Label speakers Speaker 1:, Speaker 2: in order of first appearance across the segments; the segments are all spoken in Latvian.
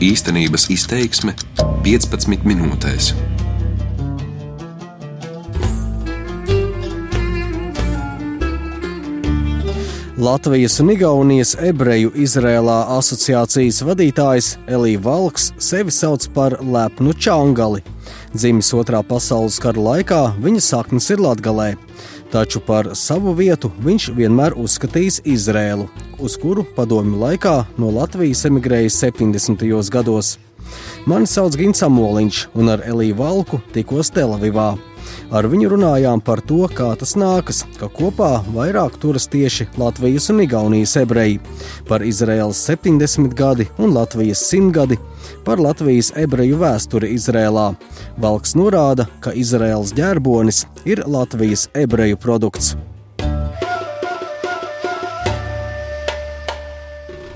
Speaker 1: Īstenības izteiksme 15 minūtēs.
Speaker 2: Latvijas un Igaunijas ebreju Izrēlā asociācijas vadītājs Elija Valks sevi sauc par lepnu čangali. Dzimis otrā pasaules kara laikā, viņa saknes ir Latgalē, taču par savu vietu viņš vienmēr uzskatījis Izrēlu, uz kuru padomju laikā no Latvijas emigrējis 70. gados. Mani sauc Gins Amoliņš, un ar Eliju Valku tikos Telavivā. Ar viņu runājām par to, kā tas nākas, ka kopā vairāk turas tieši Latvijas un Igaunijas ebreji, par Izraēlas 70 gadi un Latvijas 100 gadi, par Latvijas ebreju vēsturi Izrēlā. Valks norāda, ka Izraēlas ģērbonis ir Latvijas ebreju produkts.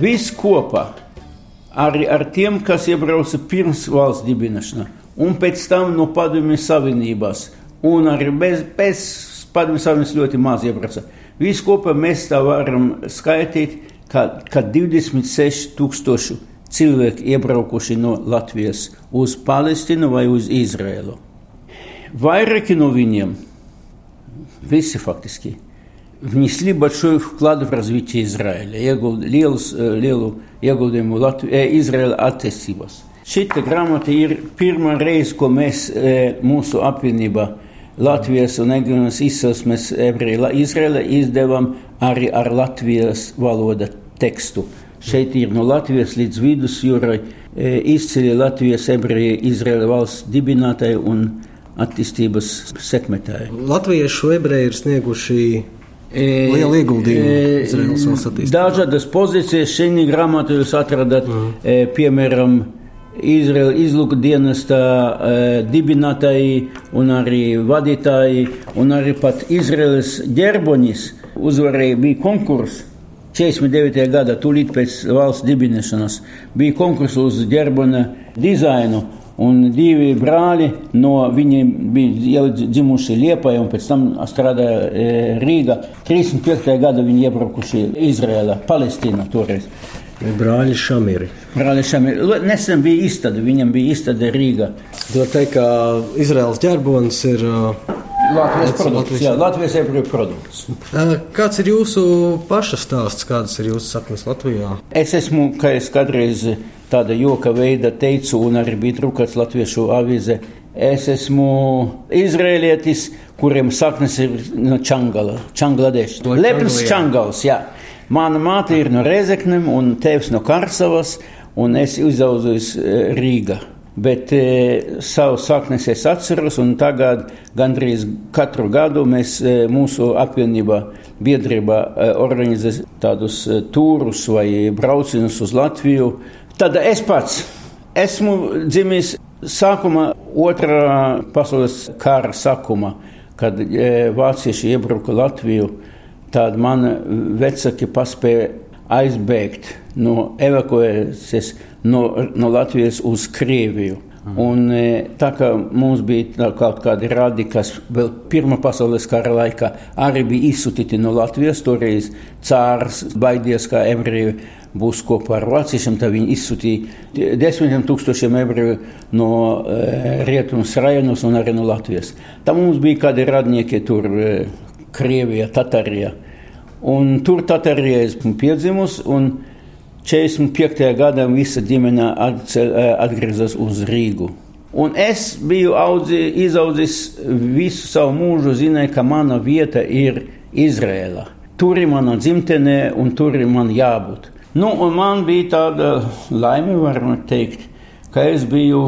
Speaker 3: Viss kopā, arī ar tiem, kas iebrauca pirms valsts dibināšanas, un pēc tam no padomju savienībās un arī bez, bez padomju savienības ļoti maz iebrauca. Visu kopā mēs tā varam skaitīt, ka, ka 26,000 cilvēki iebraukuši no Latvijas uz Palestīnu vai uz Izrēlu. Vairāki no viņiem, visi faktiski, внесли большой вклад в развитие Израиля, lielu, lielu ieguldījumu Izraēla attīstībās. Šī grāmata ir pirmā reize, ko mēs mūsu apvienībā Latvijas un Egenas izcelsmes ebreju Izraela izdevām arī ar Latvijas valoda tekstu. Šeit ir no Latvijas līdz vidusjūrai e, izceļi Latvijas ebreju Izraela valsts dibinātāji un attīstības sekmētāji.
Speaker 2: Latviešu ebreji ir snieguši e, lielu ieguldījumu e, Izraels valsts attīstībā.
Speaker 3: Dažādas pozīcijas šajā grāmatā jūs atradat, mm. piemēram, Izraela izlūka dienesta e, dibinātāji un arī vadītāji, un arī pat Izraels ģerbonis uzvarēja, bija konkurss. 49. gadā, tūlīt pēc valsts dibināšanas, bija konkurss uz ģerbona dizainu, un divi brāļi no viņiem bija jau dzimuši Liepā, un pēc tam strādāja e, Rīgā. 35. gadā viņi iebraukuši Izrēlā, Palestīnā toreiz.
Speaker 2: Brāļi Šamiri.
Speaker 3: Brāļi Šamiri. Nesen bija izstāde, viņam bija izstāde Rīgā.
Speaker 2: Var teikt, ka Izraels ģerbonis ir uh,
Speaker 3: Latvijas produkts. Latvijas, jā, Latvijas ebreju produkts.
Speaker 2: Uh, kāds ir jūsu paša stāsts, kādas ir jūsu saknes Latvijā?
Speaker 3: Es esmu, kā es kādreiz tāda joka veida teicu, un arī bija drukāts latviešu avīze. Es esmu izrēlietis, kuriem saknes ir no Čangala, Čangladeša. Lepns Čangals, jā. Mana māte ir no Rezeknēm un tēvs no Karsavas, un es izaudzos eh, Rīgā. Bet e, savu saknes es atceros, un tagad gandrīz katru gadu mēs e, mūsu apvienībā, biedrībā e, organizē tādus e, tūrus vai braucienus uz Latviju. Tad es pats esmu dzimis sākuma otrā pasaules kara sākuma, kad e, vācieši iebruka Latviju tad man vecāki paspēja aizbēgt no evakuēties no, no Latvijas uz Krieviju. Mhm. Un, e, tā kā mums bija kaut kādi radi, kas vēl Pirmā pasaules kara laikā arī bija izsūtīti no Latvijas, toreiz cārs baidījās, ka ebreji būs kopā ar vāciešiem, tad viņi izsūtīja desmitiem tūkstošiem ebreju no e, rietumus rajonos un arī no Latvijas. Tā mums bija kādi radnieki tur e, Krievijā, Tatārijā. Un tur Tatārijā esmu piedzimis, un 45. gadā visa ģimene atgriezās uz Rīgu. Un es biju audzi, izaudzis visu savu mūžu, zināju, ka mana vieta ir Izrēla. Tur ir mana dzimtene, un tur ir man jābūt. Nu, man bija tāda laime, varam teikt, ka es biju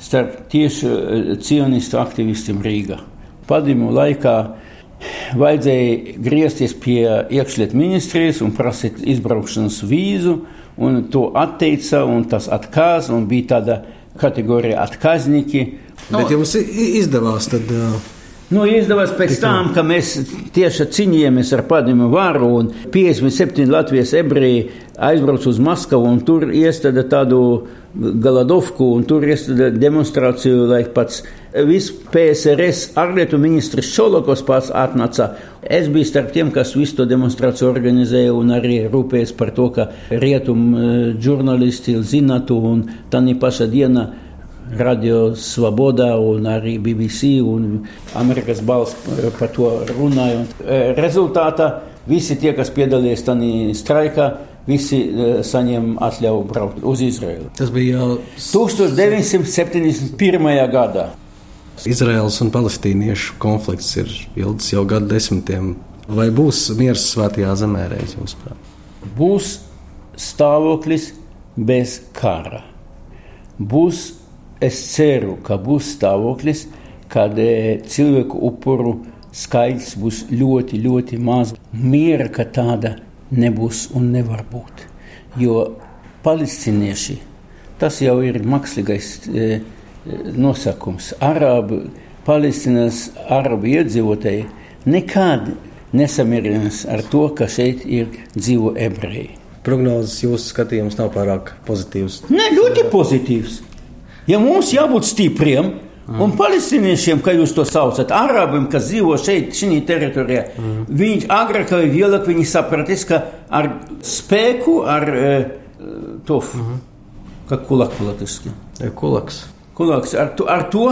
Speaker 3: starp tieši cionistu aktivistiem Rīgā. Padomu laikā vajadzēja griezties pie iekšlietu ministrijas un prasīt izbraukšanas vīzu, un to atteica, un tas atkāz, un bija tāda kategorija atkāzniki.
Speaker 2: Bet jums izdevās tad. Uh
Speaker 3: Nu, izdevās pēc tam, ka mēs tieši cīnījāmies ar padomu varu, un 57 Latvijas ebreji aizbrauca uz Maskavu, un tur iestāda tādu Galadovku, un tur iestāda demonstrāciju, lai pats viss PSRS ārlietu ministrs Šolokos pats atnāca. Es biju starp tiem, kas visu to demonstrāciju organizēja, un arī rūpējos par to, ka rietum žurnālisti zinātu, un tā paša diena Radio Svoboda un arī BBC un Amerikas balss par to runāja. Un e, rezultātā visi tie, kas piedalījās tajā straikā, visi e, saņem atļauju braukt uz Izraelu.
Speaker 2: Tas bija jau
Speaker 3: 1971. gadā.
Speaker 2: Izraels un palestīniešu konflikts ir ilgs jau gadu desmitiem. Vai būs miers svētajā zemē reiz, jūsuprāt?
Speaker 3: Būs stāvoklis bez kara. Būs es ceru, ka būs stāvoklis, kad e, cilvēku upuru skaits būs ļoti, ļoti maz. Miera, ka tāda nebūs un nevar būt. Jo palestīnieši tas jau ir mākslīgais e, e nosakums. Arabu, Palestīnas arabu iedzīvotāji nekad nesamierinās ar to, ka šeit ir dzīvo ebreji.
Speaker 2: Prognozes jūsu skatījums nav pārāk pozitīvs.
Speaker 3: Nē, ļoti pozitīvs. Ja mums jābūt stipriem, mm. un palestīniešiem, kā jūs to saucat, arabiem, kas dzīvo šeit, šī teritorijā, mm. viņi agrāk vai vēlāk sapratīs, ka ar spēku, ar uh, to, mm. kā kulak latviski.
Speaker 2: Kulaks.
Speaker 3: Kulaks. Ar to, ar to,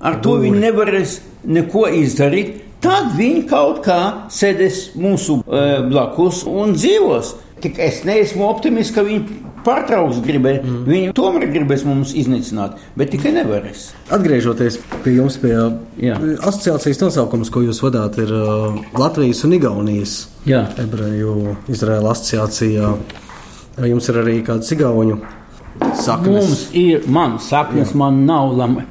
Speaker 3: ar to viņi nevarēs neko izdarīt. Tad viņi kaut kā sēdēs mūsu uh, blakus un dzīvos. Tik es neesmu optimists, ka viņi pārtrauks gribēt. Mm. Viņi tomēr gribēs mums iznīcināt, bet tikai nevarēs.
Speaker 2: Atgriežoties pie jums, pie Jā. asociācijas nosaukums, ko jūs vadāt, ir uh, Latvijas un Igaunijas ebreju Izraēla asociācijā. Jums ir arī kāds igauņu saknes?
Speaker 3: Mums ir, man saknes, Jā. man nav lama.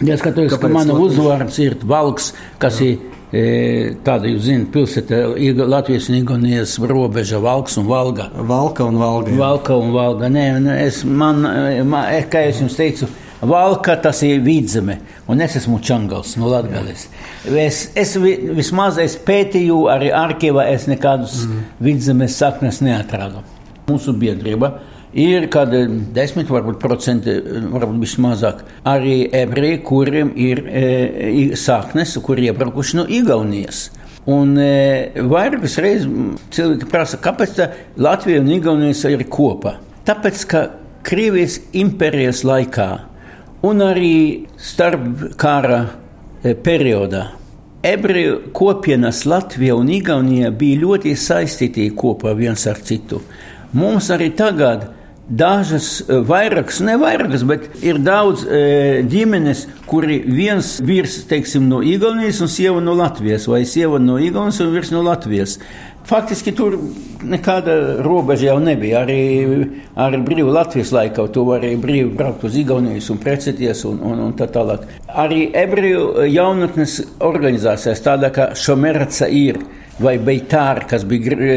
Speaker 3: Ja skatos, ka mana uzvārds ir valks, kas Jā. ir tāda, jūs zināt, pilsēta Latvijas un Igaunijas robeža Valks un Valga.
Speaker 2: Valka un Valga. Jā.
Speaker 3: Valka un Valga. Nē, es, man, man, e, kā es jums teicu, Valka tas ir vidzeme, un es esmu Čangals no Latgales. Es, es vismaz es pētīju arī arkīvā, es nekādus mm. vidzemes saknes neatradu. Mūsu biedrība ir kādi desmit, varbūt procenti, varbūt vismazāk, arī ebreji, kuriem ir e, saknes, kuri iebraukuši no Igaunijas. Un e, vairākas reizes cilvēki prasa, kāpēc Latvija un Igaunija ir kopā. Tāpēc, ka Krievijas impērijas laikā un arī starp kara periodā ebreju kopienas Latvija un Igaunija bija ļoti saistīti kopā viens ar citu. Mums arī tagad ir Dažas e, vairākas, ne vairākas, bet ir daudz e, ģimenes, kuri viens vīrs, teiksim, no Igaunijas un sieva no Latvijas, vai sieva no Igaunijas un vīrs no Latvijas. Faktiski tur nekāda robeža jau nebija. Arī, arī brīvā Latvijas laikā tu vari brīvi braukt uz Igaunijas un precēties un, un, un tā tālāk. Arī ebreju jaunatnes organizācijās tāda kā Šomerca ir vai Beitāra, kas bija e,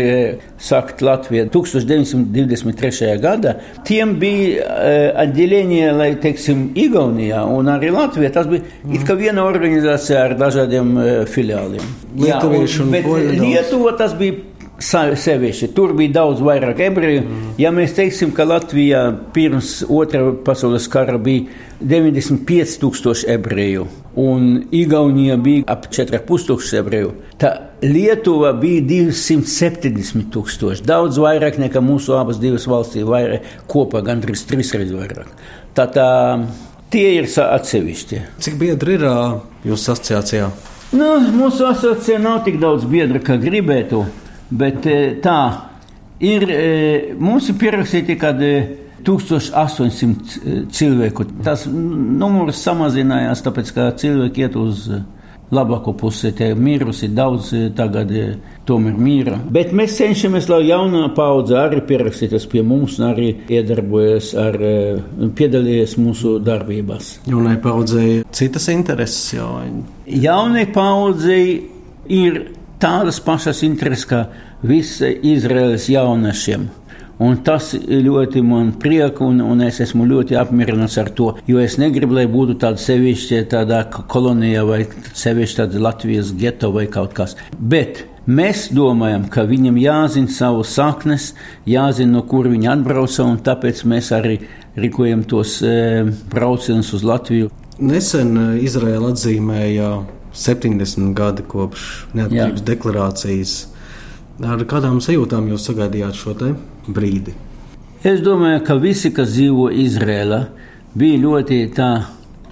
Speaker 3: sakt Latvijā 1923. gada, tiem bija e, atdēlenie, lai teiksim, Igaunijā un arī Latvijā. Tas bija mm. it kā viena organizācija ar dažādiem e, filiāliem.
Speaker 2: Lietuvieši un, un Poļi.
Speaker 3: Lietuva tas bija sevišķi. Tur bija daudz vairāk ebreju. Mm. Ja mēs teiksim, ka Latvijā pirms otrā pasaules kara bija 95,000 ebreju, un Igaunija bija ap 4,5 ebreju, tad Lietuva bija 270,000. Daudz vairāk nekā mūsu abas divas valstis, vairāk kopā gandrīz trīs reizes vairāk. Tā, tā, tie ir atsevišķi.
Speaker 2: Cik biedri ir jūsu asociācijā?
Speaker 3: Nu, mūsu asociācijā nav tik daudz biedru, kā gribētu. Bet e, tā ir. E, mums ir pierakstīti, kad 1800 cilvēku. Tas numurs samazinājās, tāpēc ka cilvēki iet uz labāko pusi. Tie mirusi daudz tagad tomēr mīra. Bet mēs cenšamies, lai jaunā paudze arī pierakstītos pie mums arī iedarbojas ar, piedalījies mūsu darbībās.
Speaker 2: Jaunai paudzei citas intereses jau.
Speaker 3: Jaunai paudzei ir tādas pašas intereses kā visi Izraels jauniešiem. Un tas ļoti man prieka, un, un es esmu ļoti apmierināts ar to. Jo es negribu, lai būtu tāda sevišķa tādā kolonijā vai sevišķi tāda Latvijas geto vai kaut kas. Bet mēs domājam, ka viņam jāzina savu saknes, jāzina, no kur viņi atbrauca, un tāpēc mēs arī rīkojam tos e, braucienus uz Latviju.
Speaker 2: Nesen e, Izraela atzīmēja 70 gadi kopš neatkarības deklarācijas. Ar kādām sajūtām jūs sagaidījāt šo brīdi?
Speaker 3: Es domāju, ka visi, kas dzīvo Izrēlā, bija ļoti tā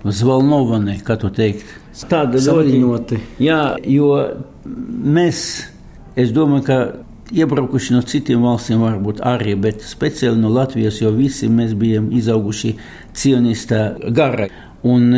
Speaker 3: zvalnovani, kā to teikt.
Speaker 2: Tāda ļoti.
Speaker 3: Jā, jo mēs, es domāju, ka iebraukuši no citiem valstīm varbūt arī, bet speciāli no Latvijas, jo visi mēs bijām izauguši cionista gara. Un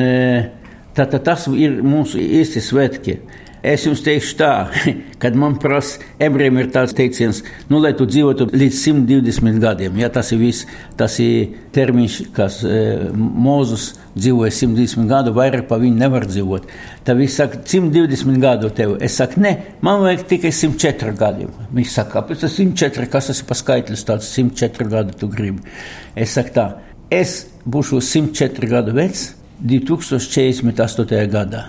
Speaker 3: tātad tas ir mūsu īsti svētki. Es jums teikšu tā, kad man prasa, ebrejiem ir tāds teiciens, nu, lai tu dzīvotu līdz 120 gadiem. Ja, tas ir viss, tas ir termiņš, kas e, Mozus dzīvoja 120 gadu, vairāk pa viņu nevar dzīvot. Tad viņš saka, 120 gadu tev. Es saku, ne, man vajag tikai 104 gadi. Viņš saka, kāpēc tas 104, kas tas ir pa skaitlis tāds 104 gadu tu gribi? Es saku tā, es būšu 104 gadu vecs 2048. gadā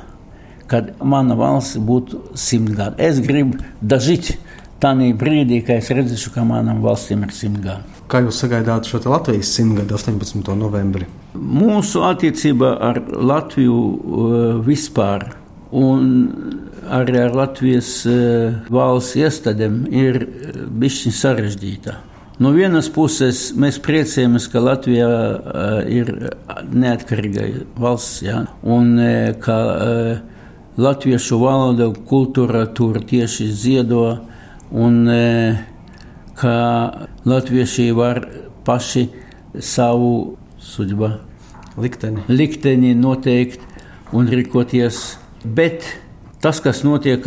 Speaker 3: kad mana valsts būtu simt gadi. Es gribu dažīt tādā brīdī, kad es redzēšu, ka manam valstīm ir simt gadi.
Speaker 2: Kā jūs sagaidāt šo Latvijas simtgadu 18. novembrī?
Speaker 3: Mūsu attiecība ar Latviju uh, vispār un arī ar Latvijas uh, valsts iestādēm ir uh, bišķiņ sarežģīta. No vienas puses mēs priecājamies, ka Latvija uh, ir neatkarīga valsts, ja? un uh, ka uh, latviešu valoda, kultūra tur tieši ziedo, un e, ka latvieši var paši savu sudžbu
Speaker 2: likteni.
Speaker 3: likteni noteikt un rīkoties. Bet tas, kas notiek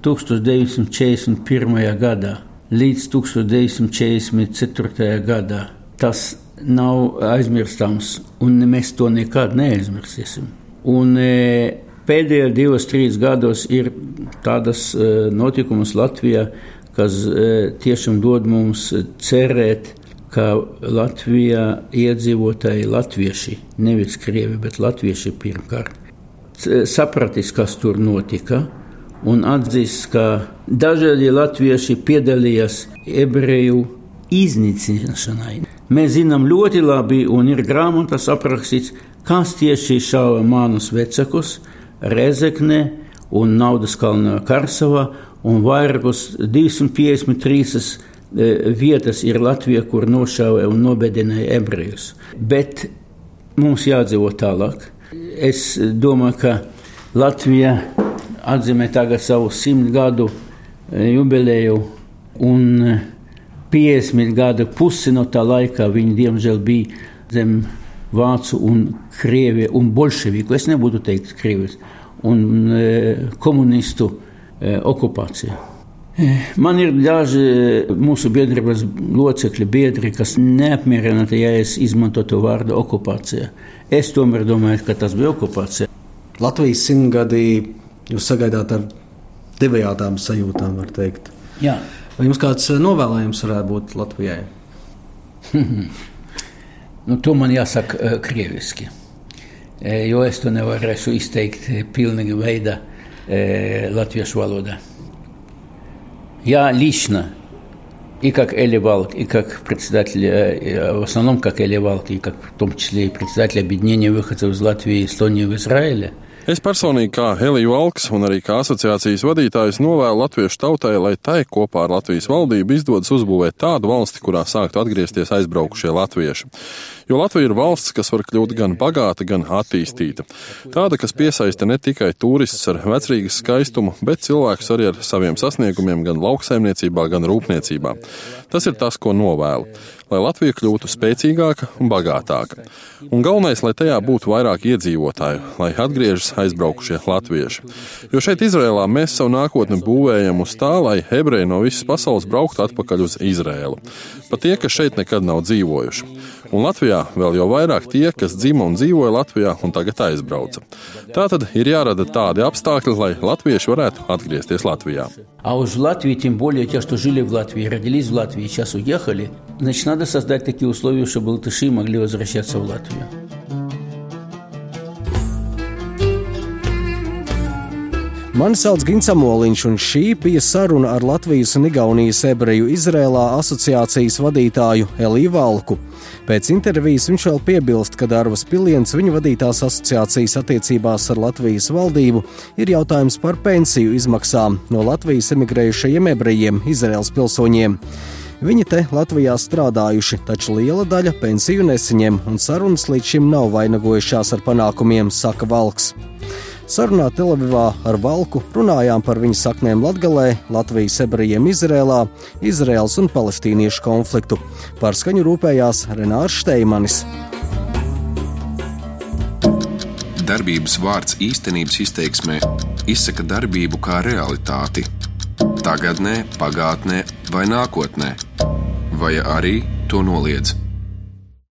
Speaker 3: 1941. gadā līdz 1944. gadā, tas nav aizmirstams, un mēs to nekad neaizmirsīsim. Un, e, pēdējos divos, trīs gados ir tādas e, notikumus Latvijā, kas e, tiešām dod mums cerēt, ka Latvijā iedzīvotāji latvieši, nevis krievi, bet latvieši pirmkārt, sapratīs, kas tur notika, un atzīst, ka dažādi latvieši piedalījās ebreju iznīcināšanai. Mēs zinām ļoti labi, un ir grāmatās aprakstīts, kas tieši šāva manus vecākus, Rezekne un Naudas kalnā Karsavā, un vairākus 253 e, vietas ir Latvija, kur nošāva un nobedināja ebrejus. Bet mums jādzīvo tālāk. Es domāju, ka Latvija atzīmē tagad savu simt gadu e, jubileju, un 50 gadu pusi no tā laika viņi diemžēl bija zem vācu un krievi un bolševiku, es nebūtu teikt krievis, un e, komunistu e, okupācija. E, man ir daži mūsu biedrības locekļi, biedri, kas neapmierināti, ja es izmantotu vārdu okupācija. Es tomēr domāju, ka tas bija okupācija.
Speaker 2: Latvijas simtgadī jūs sagaidāt ar divējādām sajūtām, var teikt.
Speaker 3: Jā.
Speaker 2: Vai jums kāds novēlējums varētu būt Latvijai?
Speaker 3: Nu, to man jāsaka uh, krieviski, e, jo es to nevarēšu izteikt pilnīgi veidā e, latviešu valodā. Я лично, и как Эли Валк, и как председатель, в основном как Эли Валк, и как в том числе и председатель объединения выходцев из Латвии и Эстонии в Израиле –
Speaker 4: Es personīgi, kā Helija Valks un arī kā asociācijas vadītājs, novēlu latviešu tautai, lai tai kopā ar Latvijas valdību izdodas uzbūvēt tādu valsti, kurā sāktu atgriezties aizbraukušie latvieši. Jo Latvija ir valsts, kas var kļūt gan bagāta, gan attīstīta. Tāda, kas piesaista ne tikai turistus ar vecrīgas skaistumu, bet cilvēkus arī ar saviem sasniegumiem gan lauksaimniecībā, gan rūpniecībā. Tas ir tas, ko novēlu lai Latvija kļūtu spēcīgāka un bagātāka. Un galvenais, lai tajā būtu vairāk iedzīvotāju, lai atgriežas aizbraukušie latvieši. Jo šeit, Izrēlā, mēs savu nākotni būvējam uz tā, lai ebreji no visas pasaules brauktu atpakaļ uz Izrēlu. Pat tie, kas šeit nekad nav dzīvojuši. Un Latvijā vēl jau vairāk tie, kas dzima un dzīvoja Latvijā un tagad aizbrauca. Tā tad ir jārada tādi apstākļi, lai latvieši varētu atgriezties Latvijā.
Speaker 3: А уж в Латвии, тем более те, что жили в Латвии, родились в Латвии, сейчас уехали, Значит, надо создать такие условия, чтобы латыши могли возвращаться в Латвию.
Speaker 2: Mani sauc Gins Amoliņš, un šī bija saruna ar Latvijas un Igaunijas ebreju Izrēlā asociācijas vadītāju Eliju Valku. Pēc intervijas viņš vēl piebilst, ka Dārvas Piliens viņa vadītās asociācijas attiecībās ar Latvijas valdību ir jautājums par pensiju izmaksām no Latvijas emigrējušajiem ebrejiem, Izraels pilsoņiem. Viņi te Latvijā strādājuši, taču liela daļa pensiju nesaņem, un sarunas līdz šim nav vainagojušās ar panākumiem, saka Valks. Sarunā Telavivā ar Valku runājām par viņa saknēm Latgalē, Latvijas ebrejiem Izrēlā, Izraels un palestīniešu konfliktu. Par skaņu rūpējās Renārs Šteimanis.
Speaker 1: Darbības vārds īstenības izteiksmē izsaka darbību kā realitāti. Tagatnē, pagātnē vai nākotnē, vai arī to noliedz.